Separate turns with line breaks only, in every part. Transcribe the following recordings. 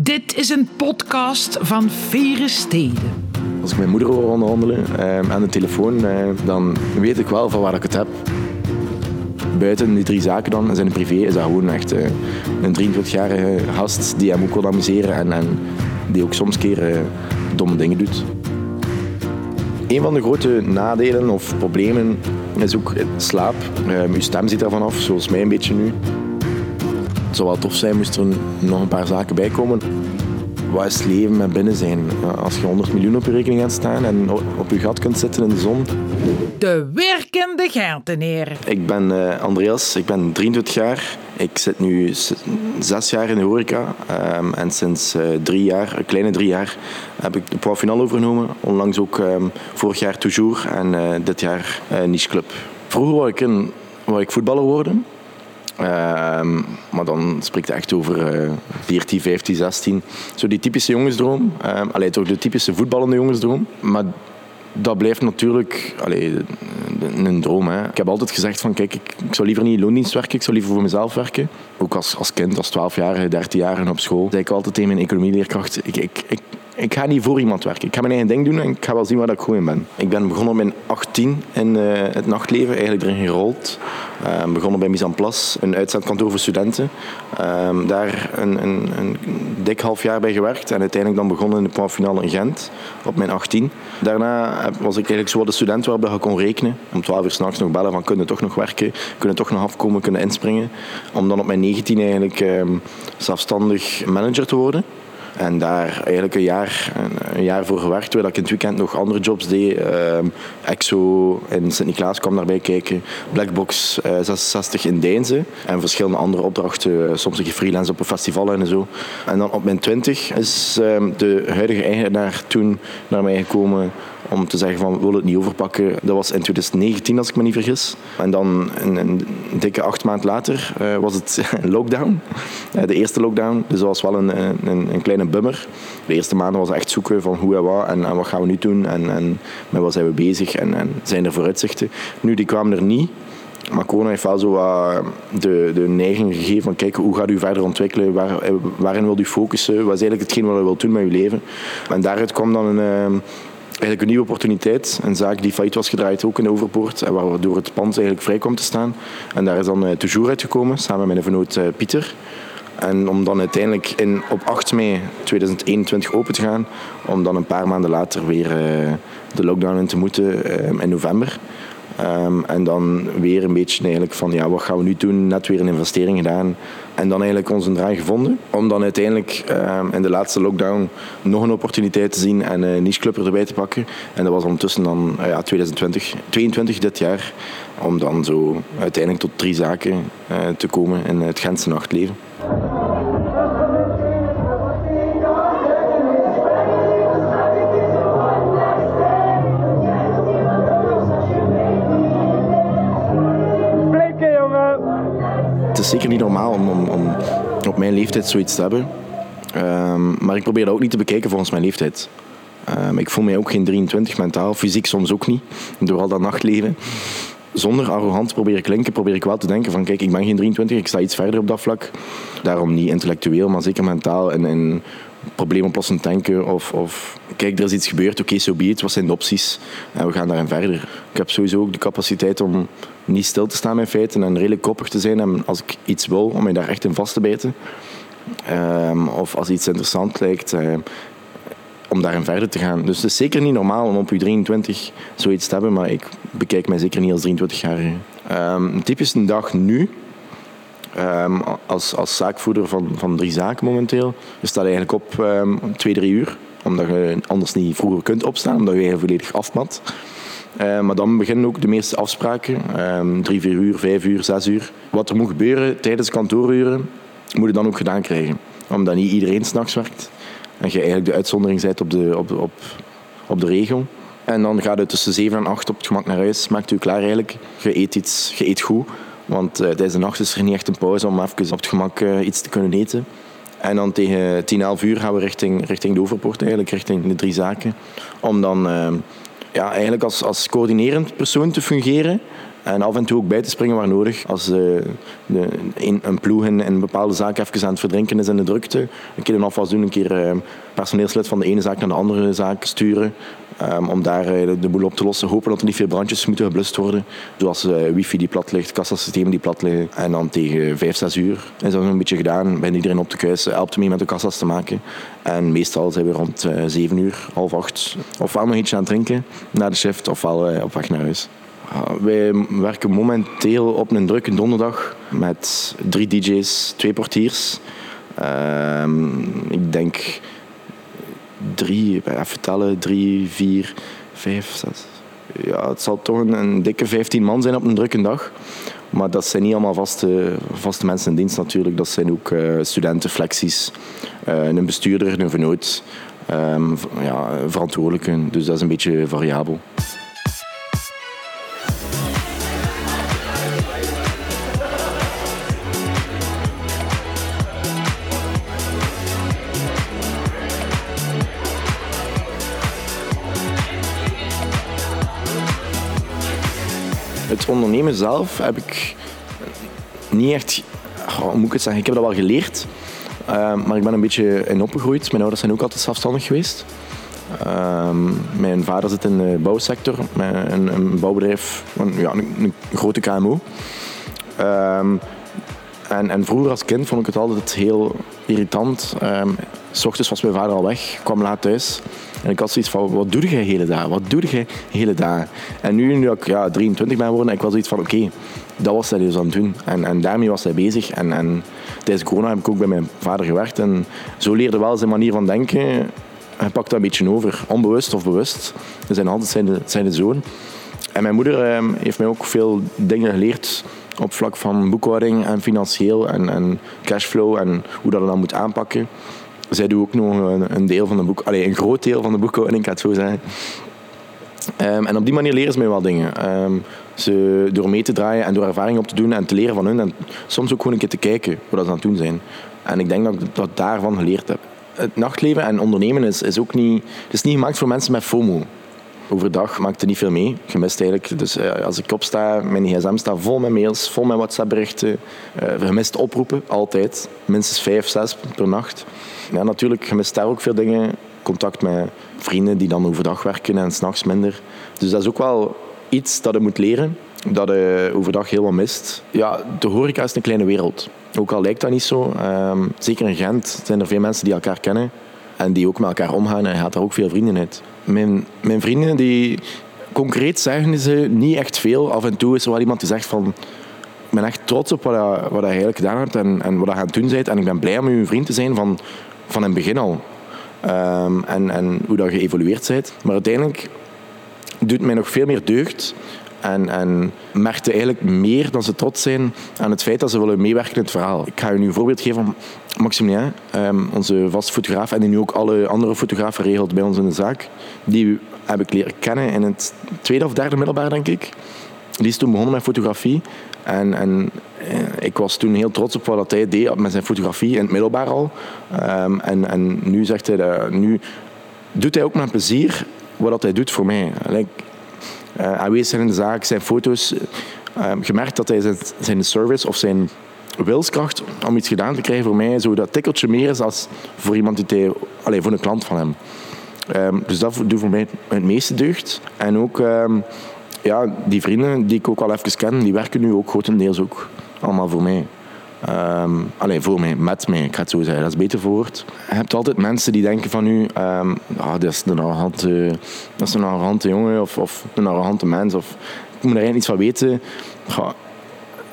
Dit is een podcast van Vere Steden.
Als ik mijn moeder hoor onderhandelen eh, aan de telefoon, eh, dan weet ik wel van waar ik het heb. Buiten die drie zaken dan, zijn privé, is dat gewoon echt eh, een 23-jarige gast die hem ook wil amuseren en, en die ook soms keer eh, domme dingen doet. Een van de grote nadelen of problemen is ook slaap. Uh, uw stem zit ervan af, zoals mij een beetje nu. Het zou wel tof zijn moest er nog een paar zaken bij komen. Wat is het leven met binnen zijn? Als je 100 miljoen op je rekening gaat staan en op je gat kunt zitten in de zon.
De werkende Genteneer.
Ik ben uh, Andreas, ik ben 23 jaar. Ik zit nu zes jaar in de horeca. Um, en sinds uh, drie jaar, een kleine drie jaar, heb ik de Final overgenomen. Onlangs ook um, vorig jaar Toujours en uh, dit jaar Niche Club. Vroeger wou ik, wou ik voetballer worden. Um, maar dan spreekt het echt over uh, 14, 15, 16. Zo die typische jongensdroom. Um, toch de typische voetballende jongensdroom. Maar dat blijft natuurlijk allee, een droom. Hè. Ik heb altijd gezegd van kijk, ik, ik zou liever niet in loondienst werken, ik zou liever voor mezelf werken. Ook als, als kind, als 12-jarige, 13-jarige op school. zei ik altijd tegen mijn economieleerkracht, ik, ik, ik, ik ga niet voor iemand werken. Ik ga mijn eigen ding doen en ik ga wel zien waar ik goed in ben. Ik ben begonnen op mijn 18 in uh, het nachtleven, eigenlijk erin gerold. Uh, begonnen bij Mise en Place, een uitzendkantoor voor studenten. Uh, daar een, een, een, dik half jaar bij gewerkt en uiteindelijk dan begonnen in de finale in Gent op mijn 18. Daarna was ik eigenlijk zo de student waarop je kon rekenen. Om 12 uur s'nachts nog bellen van kunnen toch nog werken, kunnen toch nog afkomen, kunnen inspringen. Om dan op mijn 19 eigenlijk zelfstandig manager te worden. En daar eigenlijk een jaar, een jaar voor gewerkt, terwijl ik in het weekend nog andere jobs deed. Uh, EXO in Sint-Niklaas kwam daarbij kijken. Blackbox uh, 66 in Deinze. En verschillende andere opdrachten. Soms een freelance op een festival en zo. En dan op mijn 20 is uh, de huidige eigenaar toen naar mij gekomen om te zeggen van we willen het niet overpakken. Dat was in 2019 als ik me niet vergis. En dan een, een dikke acht maand later uh, was het lockdown. Uh, de eerste lockdown. Dus dat was wel een, een, een, kleine bummer. De eerste maanden was echt zoeken van hoe en wat en, en wat gaan we nu doen en, en met wat zijn we bezig en, en zijn er vooruitzichten. Nu, die kwamen er niet. Maar corona heeft wel zo uh, de, de neiging gegeven van kijk, hoe gaat u verder ontwikkelen? Waar, waarin wilt u focussen? Wat is eigenlijk hetgeen wat u wilt doen met uw leven? En daaruit kwam dan een eigenlijk een nieuwe opportuniteit. Een zaak die failliet was gedraaid, ook in de Overpoort. En waardoor het pand eigenlijk vrij kwam te staan. En daar is dan uh, Toujours uitgekomen, samen met mijn vernoot uh, Pieter. En om dan uiteindelijk in, op 8 mei 2021 open te gaan. Om dan een paar maanden later weer uh, de lockdown in te moeten in november. Um, en dan weer een beetje eigenlijk van ja, wat gaan we nu doen? Net weer een investering gedaan. En dan eigenlijk onze draai gevonden. Om dan uiteindelijk um, in de laatste lockdown nog een opportuniteit te zien en een niche club erbij te pakken. En dat was ondertussen dan uh, ja, 2020, 22 dit jaar. Om dan zo uiteindelijk tot drie zaken uh, te komen in het Gentse nachtleven. Het is zeker niet normaal om, om, om op mijn leeftijd zoiets te hebben. Um, maar ik probeer dat ook niet te bekijken volgens mijn leeftijd. Um, ik voel mij ook geen 23 mentaal, fysiek soms ook niet, door al dat nachtleven. Zonder arrogant proberen klinken, probeer ik wel te denken van kijk, ik ben geen 23, ik sta iets verder op dat vlak. Daarom niet intellectueel, maar zeker mentaal en, en probleemoplossend denken of, of kijk, er is iets gebeurd, oké, okay, so be it, wat zijn de opties en we gaan daarin verder. Ik heb sowieso ook de capaciteit om niet stil te staan met feiten en redelijk koppig te zijn en als ik iets wil, om mij daar echt in vast te bijten. Um, of als iets interessant lijkt, uh, om daarin verder te gaan. Dus het is zeker niet normaal om op je 23 zoiets te hebben, maar ik bekijk mij zeker niet als 23-jarige. Um, een typische dag nu, um, als, als zaakvoerder van, van drie zaken momenteel, je staat eigenlijk op twee, drie uur, omdat je anders niet vroeger kunt opstaan, omdat je je volledig afmat. Uh, maar dan beginnen ook de meeste afspraken, um, drie, vier uur, vijf uur, zes uur. Wat er moet gebeuren tijdens kantooruren, moet je dan ook gedaan krijgen. Omdat niet iedereen s'nachts werkt. En je eigenlijk de uitzondering bent op de, op, op, op de regel. En dan gaat het tussen 7 en 8 op het gemak naar huis. Maakt u klaar eigenlijk. Je eet, iets, je eet goed. Want uh, tijdens de nacht is er niet echt een pauze om even op het gemak uh, iets te kunnen eten. En dan tegen 10, 11 uur gaan we richting, richting de overpoort, eigenlijk, richting de drie zaken. Om dan uh, ja, eigenlijk als, als coördinerend persoon te fungeren. En af en toe ook bij te springen waar nodig. Als uh, de, een, een ploeg in, een bepaalde zaak even aan het verdrinken is in de drukte. Een keer een afwas doen, een keer uh, personeelslid van de ene zaak naar de andere zaak sturen. Um, om daar uh, de, de, boel op te lossen. Hopen dat er niet veel brandjes moeten geblust worden. Zoals wifi die plat ligt, kassasystemen die plat liggen. En dan tegen 5, 6 uur is dat een beetje gedaan. Bij iedereen op te kuisen, helpt mee met de kassa's te maken. En meestal zijn we rond 7 uur, half 8. Ofwel nog iets aan het drinken na de shift, ofwel op weg naar huis. Wij werken momenteel op een drukke donderdag met drie DJ's, twee portiers. Uh, ik denk drie, even tellen, drie, vier, vijf, zes. Ja, het zal toch een, dikke 15 man zijn op een drukke dag. Maar dat zijn niet allemaal vaste, vaste mensen in dienst natuurlijk. Dat zijn ook uh, studenten, flexies, uh, een bestuurder, een vernoot, um, ja, verantwoordelijken. Dus dat is een beetje variabel. Ondernemen zelf heb ik niet echt, hoe moet ik het zeggen, ik heb dat wel geleerd. Uh, maar ik ben een beetje in opgegroeid. Mijn ouders zijn ook altijd zelfstandig geweest. Uh, mijn vader zit in de bouwsector, een, een bouwbedrijf, een, ja, een, grote KMO. Uh, en, en, vroeger als kind vond ik het altijd heel irritant. S ochtends was mijn vader al weg, kwam laat thuis. En ik had zoiets van, wat doe je hele dag? Wat doe je hele dag? En nu, nu ik ja, 23 ben geworden, ik was zoiets van, oké, dat was hij dus aan het doen. En, en daarmee was hij bezig. En, en tijdens corona heb ik ook bij mijn vader gewerkt. En zo leerde wel zijn manier van denken. Hij pakt dat een beetje over, onbewust of bewust. Zijn altijd zijn, de, zijn de zoon. En mijn moeder eh, heeft mij ook veel dingen geleerd op vlak van boekhouding en financieel en, en cashflow en hoe dat dan moet aanpakken zij doet ook nog een, deel van de boek, allee, een groot deel van de boekhouding, ik ga het zo zeggen. Um, en op die manier leren ze mij wel dingen. Um, ze, door mee te draaien en door ervaring op te doen en te leren van hun. En soms ook gewoon een keer te kijken wat ze aan het doen zijn. En ik denk dat ik dat daarvan geleerd heb. Het nachtleven en ondernemen is, is ook niet, is niet gemaakt voor mensen met FOMO. Overdag maakt het niet veel mee. Gemist eigenlijk. Dus uh, als ik opsta, mijn gsm staat vol met mails, vol met WhatsApp-berichten. Uh, gemist oproepen, altijd. Minstens vijf, zes per nacht. Ja, natuurlijk, je mist daar ook veel dingen. Contact met vrienden die dan overdag werken en s'nachts minder. Dus dat is ook wel iets dat je moet leren, dat je overdag heel wat mist. Ja, de horeca is een kleine wereld. Ook al lijkt dat niet zo. Um, zeker in Gent zijn er veel mensen die elkaar kennen en die ook met elkaar omgaan en je gaat daar ook veel vrienden uit. Mijn, mijn vrienden die concreet zeggen ze niet echt veel. Af en toe is er wel iemand die zegt van ik ben echt trots op wat, je, wat je eigenlijk gedaan hebt en, en wat je aan het doen bent. En ik ben blij om uw vriend te zijn van van in het begin al. Um, en, en hoe dat geëvolueerd bent. Maar uiteindelijk doet mij nog veel meer deugd. En, en merkte eigenlijk meer dan ze trots zijn aan het feit dat ze willen meewerken in het verhaal. Ik ga je nu een voorbeeld geven van Maximilien, um, onze vaste fotograaf en die nu ook alle andere fotografen regelt bij ons in de zaak. Die heb ik leren kennen in het tweede of derde middelbaar, denk ik. Die is toen begonnen met fotografie. En, en eh, ik was toen heel trots op wat hij deed met zijn fotografie in het middelbaar al. Um, en, en nu zegt hij dat, nu doet hij ook met plezier wat hij doet voor mij. Aanwezig zijn in de zaak, zijn foto's. Uh, gemerkt dat hij zijn, zijn service of zijn wilskracht om iets gedaan te krijgen voor mij zo dat tikkeltje meer is als voor iemand die allez, voor een klant van hem. Um, dus dat doet voor mij het meeste deugd. En ook um, ja, die vrienden die ik ook al even ken, die werken nu ook grotendeels ook allemaal voor mij. Um, alleen voor mij, met mij, ik ga het zo zeggen, dat is beter woord. Je hebt altijd mensen die denken van u, um, ah, dat, is een arrogante, dat is een arrogante jongen of, of een arrogante mens. Of, ik moet er eigenlijk iets van weten.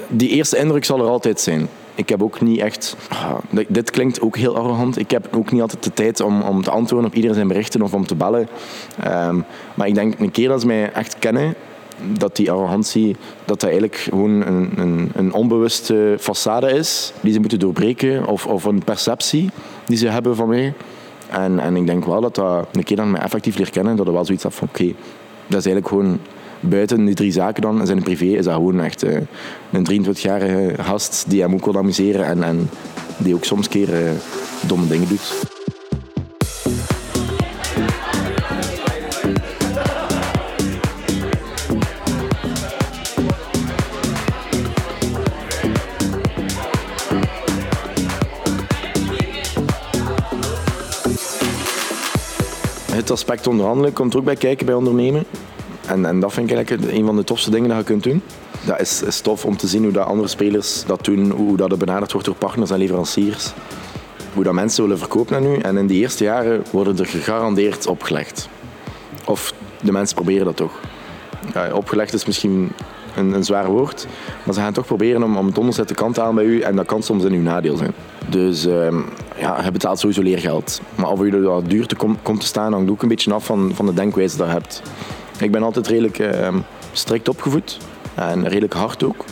Die eerste indruk zal er altijd zijn. Ik heb ook niet echt... Ja, dit klinkt ook heel arrogant. Ik heb ook niet altijd de tijd om, om te antwoorden op iedereen zijn berichten of om te bellen. Um, maar ik denk, een keer dat ze mij echt kennen dat die arrogantie dat dat eigenlijk gewoon een, een, een onbewuste façade is die ze moeten doorbreken of, of een perceptie die ze hebben van mij. En, en ik denk wel dat dat een keer mij effectief leert kennen, dat er wel zoiets had van oké, dat is eigenlijk gewoon buiten die drie zaken dan, zijn privé, is dat gewoon echt uh, een 23-jarige gast die hem ook wil amuseren en, en die ook soms keer uh, domme dingen doet. Aspect onderhandelen komt er ook bij kijken bij ondernemen. En, en dat vind ik een van de tofste dingen dat je kunt doen. Dat is, is tof om te zien hoe dat andere spelers dat doen, hoe dat benaderd wordt door partners en leveranciers. Hoe dat mensen willen verkopen aan u. En in de eerste jaren worden er gegarandeerd opgelegd. Of de mensen proberen dat toch. Opgelegd is misschien een, een zwaar woord, maar ze gaan toch proberen om, om het onderste kant halen bij u en dat kan soms in uw nadeel zijn. Dus uh, ja, je betaalt sowieso leergeld. Maar of je dat duur te kom, komt te staan, hangt ook een beetje af van, van de denkwijze dat je hebt. Ik ben altijd redelijk uh, strikt opgevoed en redelijk hard ook.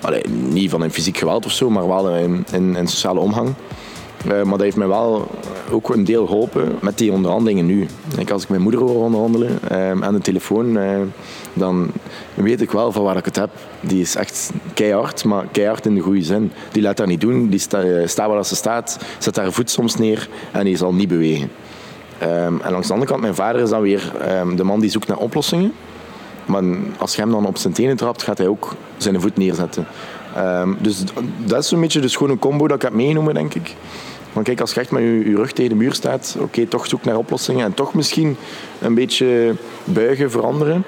Allee, niet van een fysiek geweld of zo, maar wel in, in, in sociale omgang. Uh, maar dat heeft mij wel ook een deel geholpen met die onderhandelingen nu. Denk, als ik mijn moeder hoor onderhandelen uh, aan de telefoon, uh, dan weet ik wel van waar ik het heb. Die is echt keihard, maar keihard in de goede zin. Die laat dat niet doen, die sta, staat waar ze staat, zet haar voet soms neer en die zal niet bewegen. Um, en langs de andere kant, mijn vader is dan weer um, de man die zoekt naar oplossingen. Maar als je hem dan op zijn tenen trapt, gaat hij ook zijn voet neerzetten. Um, dus dat is een beetje dus gewoon een combo dat ik heb meegenomen, denk ik. Want kijk, als je echt met je, rug tegen de muur staat, oké, toch zoek naar oplossingen en toch misschien een beetje buigen, veranderen.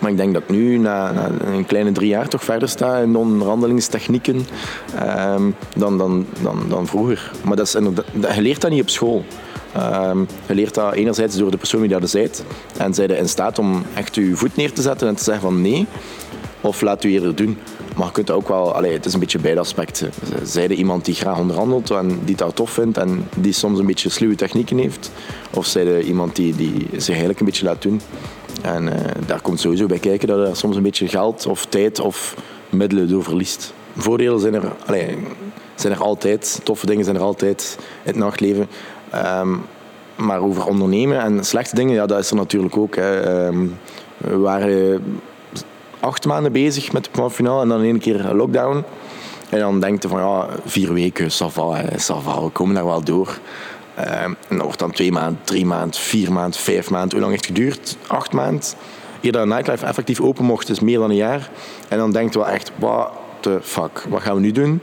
Maar ik denk dat nu, na, na, een kleine drie jaar, toch verder sta in onderhandelingstechnieken um, dan, dan, dan, dan vroeger. Maar dat is, je leert dat niet op school. Um, je leert dat enerzijds door de persoon die dat zijt. En zij in staat om echt je voet neer te zetten en te zeggen van nee, of laat u eerder doen. Maar je kunt ook wel, allee, het is een beetje beide aspecten. Zijde iemand die graag onderhandelt en die dat tof vindt en die soms een beetje sluwe technieken heeft. Of zijde iemand die, die zich eigenlijk een beetje laat doen. En uh, daar komt sowieso bij kijken dat er soms een beetje geld of tijd of middelen door verliest. Voordelen zijn er, allee, zijn er altijd, toffe dingen zijn er altijd in het nachtleven. Um, maar over ondernemen en slechte dingen, ja, dat is er natuurlijk ook. Hè. We waren acht maanden bezig met de finale en dan één keer lockdown. En dan denk je van ja, vier weken, ça va, ça va, we komen daar wel door. Uh, en dat wordt dan twee maanden, drie maanden, vier maanden, vijf maanden. Hoe lang heeft het geduurd? Acht maanden. Eer dat nightlife effectief open mocht, is meer dan een jaar. En dan denkt wel echt, what the fuck, wat gaan we nu doen?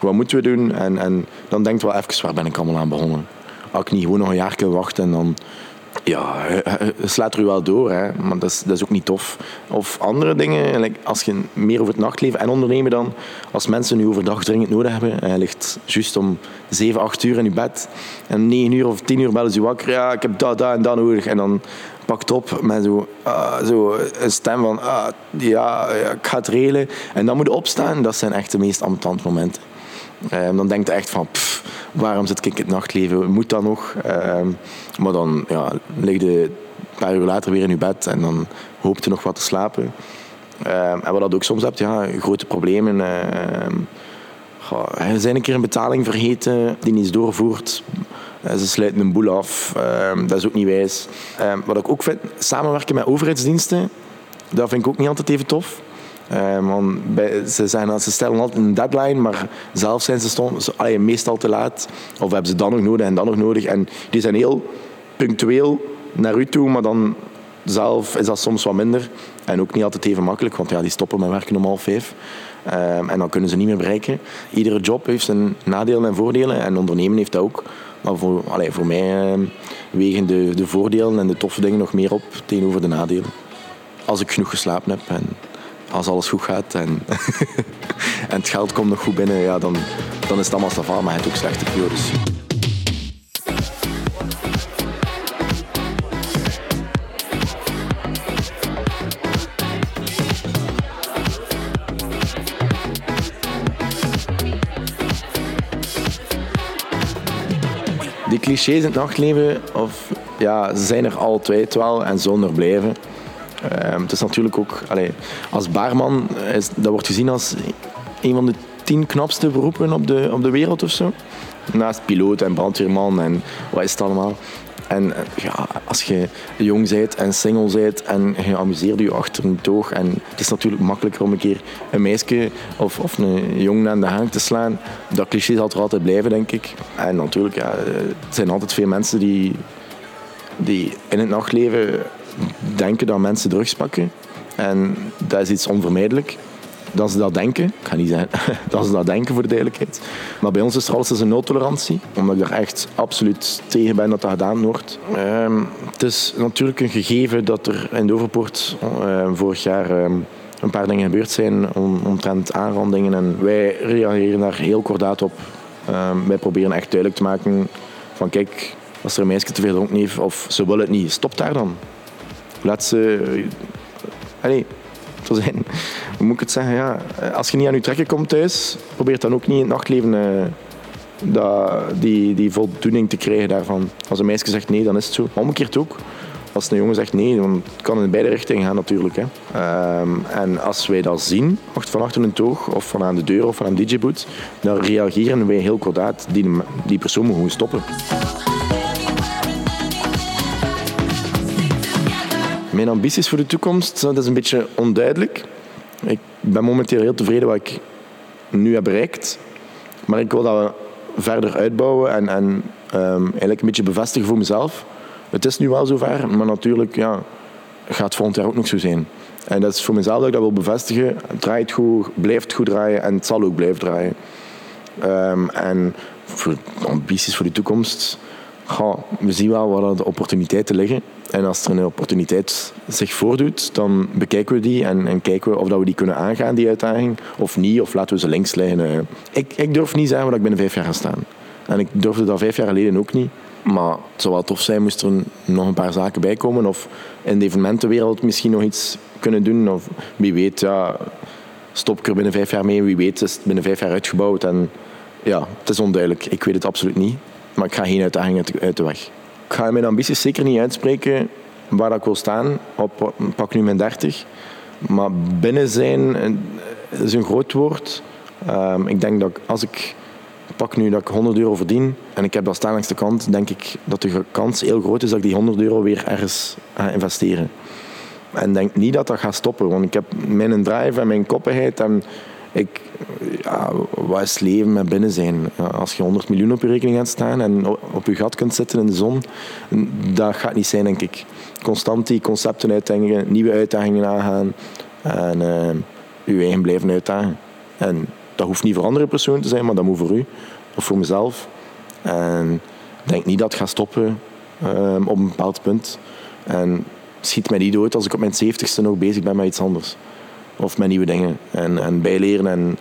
Wat moeten we doen? En, en dan denkt wel even, waar ben ik allemaal aan begonnen? Als ik niet gewoon nog een jaar kan wachten en dan ja, slaat er u wel door, hè. maar dat is, dat is ook niet tof. Of andere dingen, als je meer over het nachtleven en ondernemen dan, als mensen nu overdag dringend nodig hebben, en je ligt juist om 7, 8 uur in je bed en 9 uur of 10 uur bellen ze wakker, ja, ik heb dat, dat en dat nodig. En dan pakt op met zo, zo een stem van, uh, ja, ik ga het regelen. En dan moet je opstaan, dat zijn echt de meest ambetant momenten. Uh, dan denkt je echt van, waarom zit ik in het nachtleven? Moet dat nog? Uh, maar dan ja, lig je een paar uur later weer in je bed en dan hoopt je nog wat te slapen. Uh, en wat dat ook soms hebt, ja, grote problemen. Uh, zijn een keer een betaling vergeten die niet doorvoert. Ze sluiten een boel af. dat is ook niet wijs. wat ik ook vind, samenwerken met overheidsdiensten, dat vind ik ook niet altijd even tof. Uh, ze, zijn, ze stellen altijd een deadline, maar zelf zijn ze meestal te laat. Of hebben ze dan nog nodig en dan nog nodig. En die zijn heel punctueel naar u toe, maar dan zelf is dat soms wat minder. En ook niet altijd even makkelijk, want ja, die stoppen met werken om half vijf. Uh, en dan kunnen ze niet meer bereiken. Iedere job heeft zijn nadelen en voordelen. En ondernemen heeft dat ook. Maar voor, voor mij uh, wegen de, de voordelen en de toffe dingen nog meer op tegenover de nadelen. Als ik genoeg geslapen heb en als alles goed gaat en, en het geld komt nog goed binnen, ja, dan, dan is het allemaal stafaan, maar het ook slechte periodes. Die clichés in het nachtleven, of, ja, ze zijn er altijd wel en zonder blijven. Um, het is natuurlijk ook, als baarman, is, dat wordt gezien als een van de tien knapste beroepen op de, op de wereld of zo. Naast piloot en brandweerman en wat is het allemaal. En ja, als je jong bent en single bent en je amuseert je achter een toog en het is natuurlijk makkelijker om een keer een meisje of, of een jongen aan de hang te slaan. Dat cliché zal er altijd blijven, denk ik. En natuurlijk, ja, het zijn altijd veel mensen die, die in het nachtleven denken dat mensen drugs pakken. En dat is iets onvermijdelijk. dat ze dat denken. Ik ga niet zeggen dat ze dat denken voor de duidelijkheid. Maar bij ons is er alles een nultolerantie. Omdat ik er echt absoluut tegen ben dat dat gedaan wordt. Ehm, het is natuurlijk een gegeven dat er in Doverpoort uh, vorig jaar ehm, een paar dingen gebeurd zijn om, omtrent aanrandingen. En wij reageren daar heel kordaat op. Ehm, wij proberen echt duidelijk te maken van kijk, als er een meisje te veel dronken heeft of ze wil het niet, stop daar dan. Laat ze... Allee, zo. Hoe moet ik het zeggen? Ja, als je niet aan je trekken komt thuis, probeer dan ook niet in het nachtleven dat, die, die voldoening te krijgen daarvan. Als een meisje zegt nee, dan is het zo. Omgekeerd ook. Als een jongen zegt nee, dan kan het in beide richtingen gaan natuurlijk. Hè. Um, en als wij dat zien, van achter een toog of van aan de deur of van een DJ-boot, dan reageren wij heel kordaat. Die, die persoon moet gewoon stoppen. Mijn ambities voor de toekomst, dat is een beetje onduidelijk. Ik ben momenteel heel tevreden wat ik nu heb bereikt. Maar ik wil dat verder uitbouwen en, en um, eigenlijk een beetje bevestigen voor mezelf. Het is nu wel zover, maar natuurlijk ja, gaat volgend jaar ook nog zo zijn. En dat is voor mezelf dat ik dat wil bevestigen. Het draait goed, blijft goed draaien en het zal ook blijven draaien. Um, en voor ambities voor de toekomst, we zien wel waar de opportuniteiten liggen. En als er een opportuniteit zich voordoet, dan bekijken we die en, en, kijken we of dat we die kunnen aangaan, die uitdaging, of niet, of laten we ze links liggen. Ik, ik durf niet zeggen dat ik binnen vijf jaar ga staan. En ik durfde dat vijf jaar geleden ook niet. Maar het zou wel tof zijn moest er nog een paar zaken bij komen. Of in de evenementenwereld misschien nog iets kunnen doen. Of wie weet, ja, stop ik er binnen vijf jaar mee. Wie weet is het binnen vijf jaar uitgebouwd. En ja, het is onduidelijk. Ik weet het absoluut niet. Maar ik ga geen uitdaging uit de weg. Ik ga mijn ambities zeker niet uitspreken waar ik wil staan. Op pak nu mijn 30. Maar binnen zijn is een groot woord. Um, ik denk dat als ik pak nu dat ik 100 euro verdien en ik heb dat staan langs de kant, denk ik dat de kans heel groot is dat ik die 100 euro weer ergens ga investeren. En denk niet dat dat gaat stoppen, want ik heb mijn drive en mijn koppigheid ik, ja, wat is leven met binnen zijn? als je 100 miljoen op je rekening gaat staan en op je gat kunt zitten in de zon, dat gaat niet zijn, denk ik. Constant die concepten uitdenken, nieuwe uitdagingen aangaan en uh, je eigen blijven uitdagen. En dat hoeft niet voor andere personen te zijn, maar dat moet voor u of voor mezelf. En ik denk niet dat het gaat stoppen um, op een bepaald punt. En schiet mij niet dood als ik op mijn zeventigste nog bezig ben met iets anders. Of met nieuwe dingen. En, en bijleren. En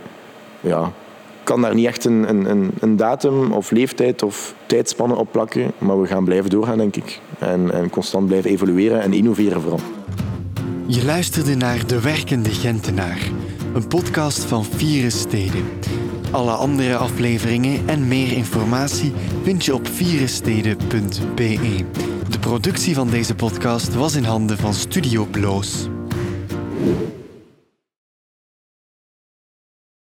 ja, kan daar niet echt een, een, een datum of leeftijd of tijdspannen op plakken. Maar we gaan blijven doorgaan, denk ik. En, en constant blijven evolueren en innoveren vooral.
Je luisterde naar De Werkende Gentenaar een podcast van Vieren Steden. Alle andere afleveringen en meer informatie vind je op vierensteden.be. De productie van deze podcast was in handen van Studio Bloos.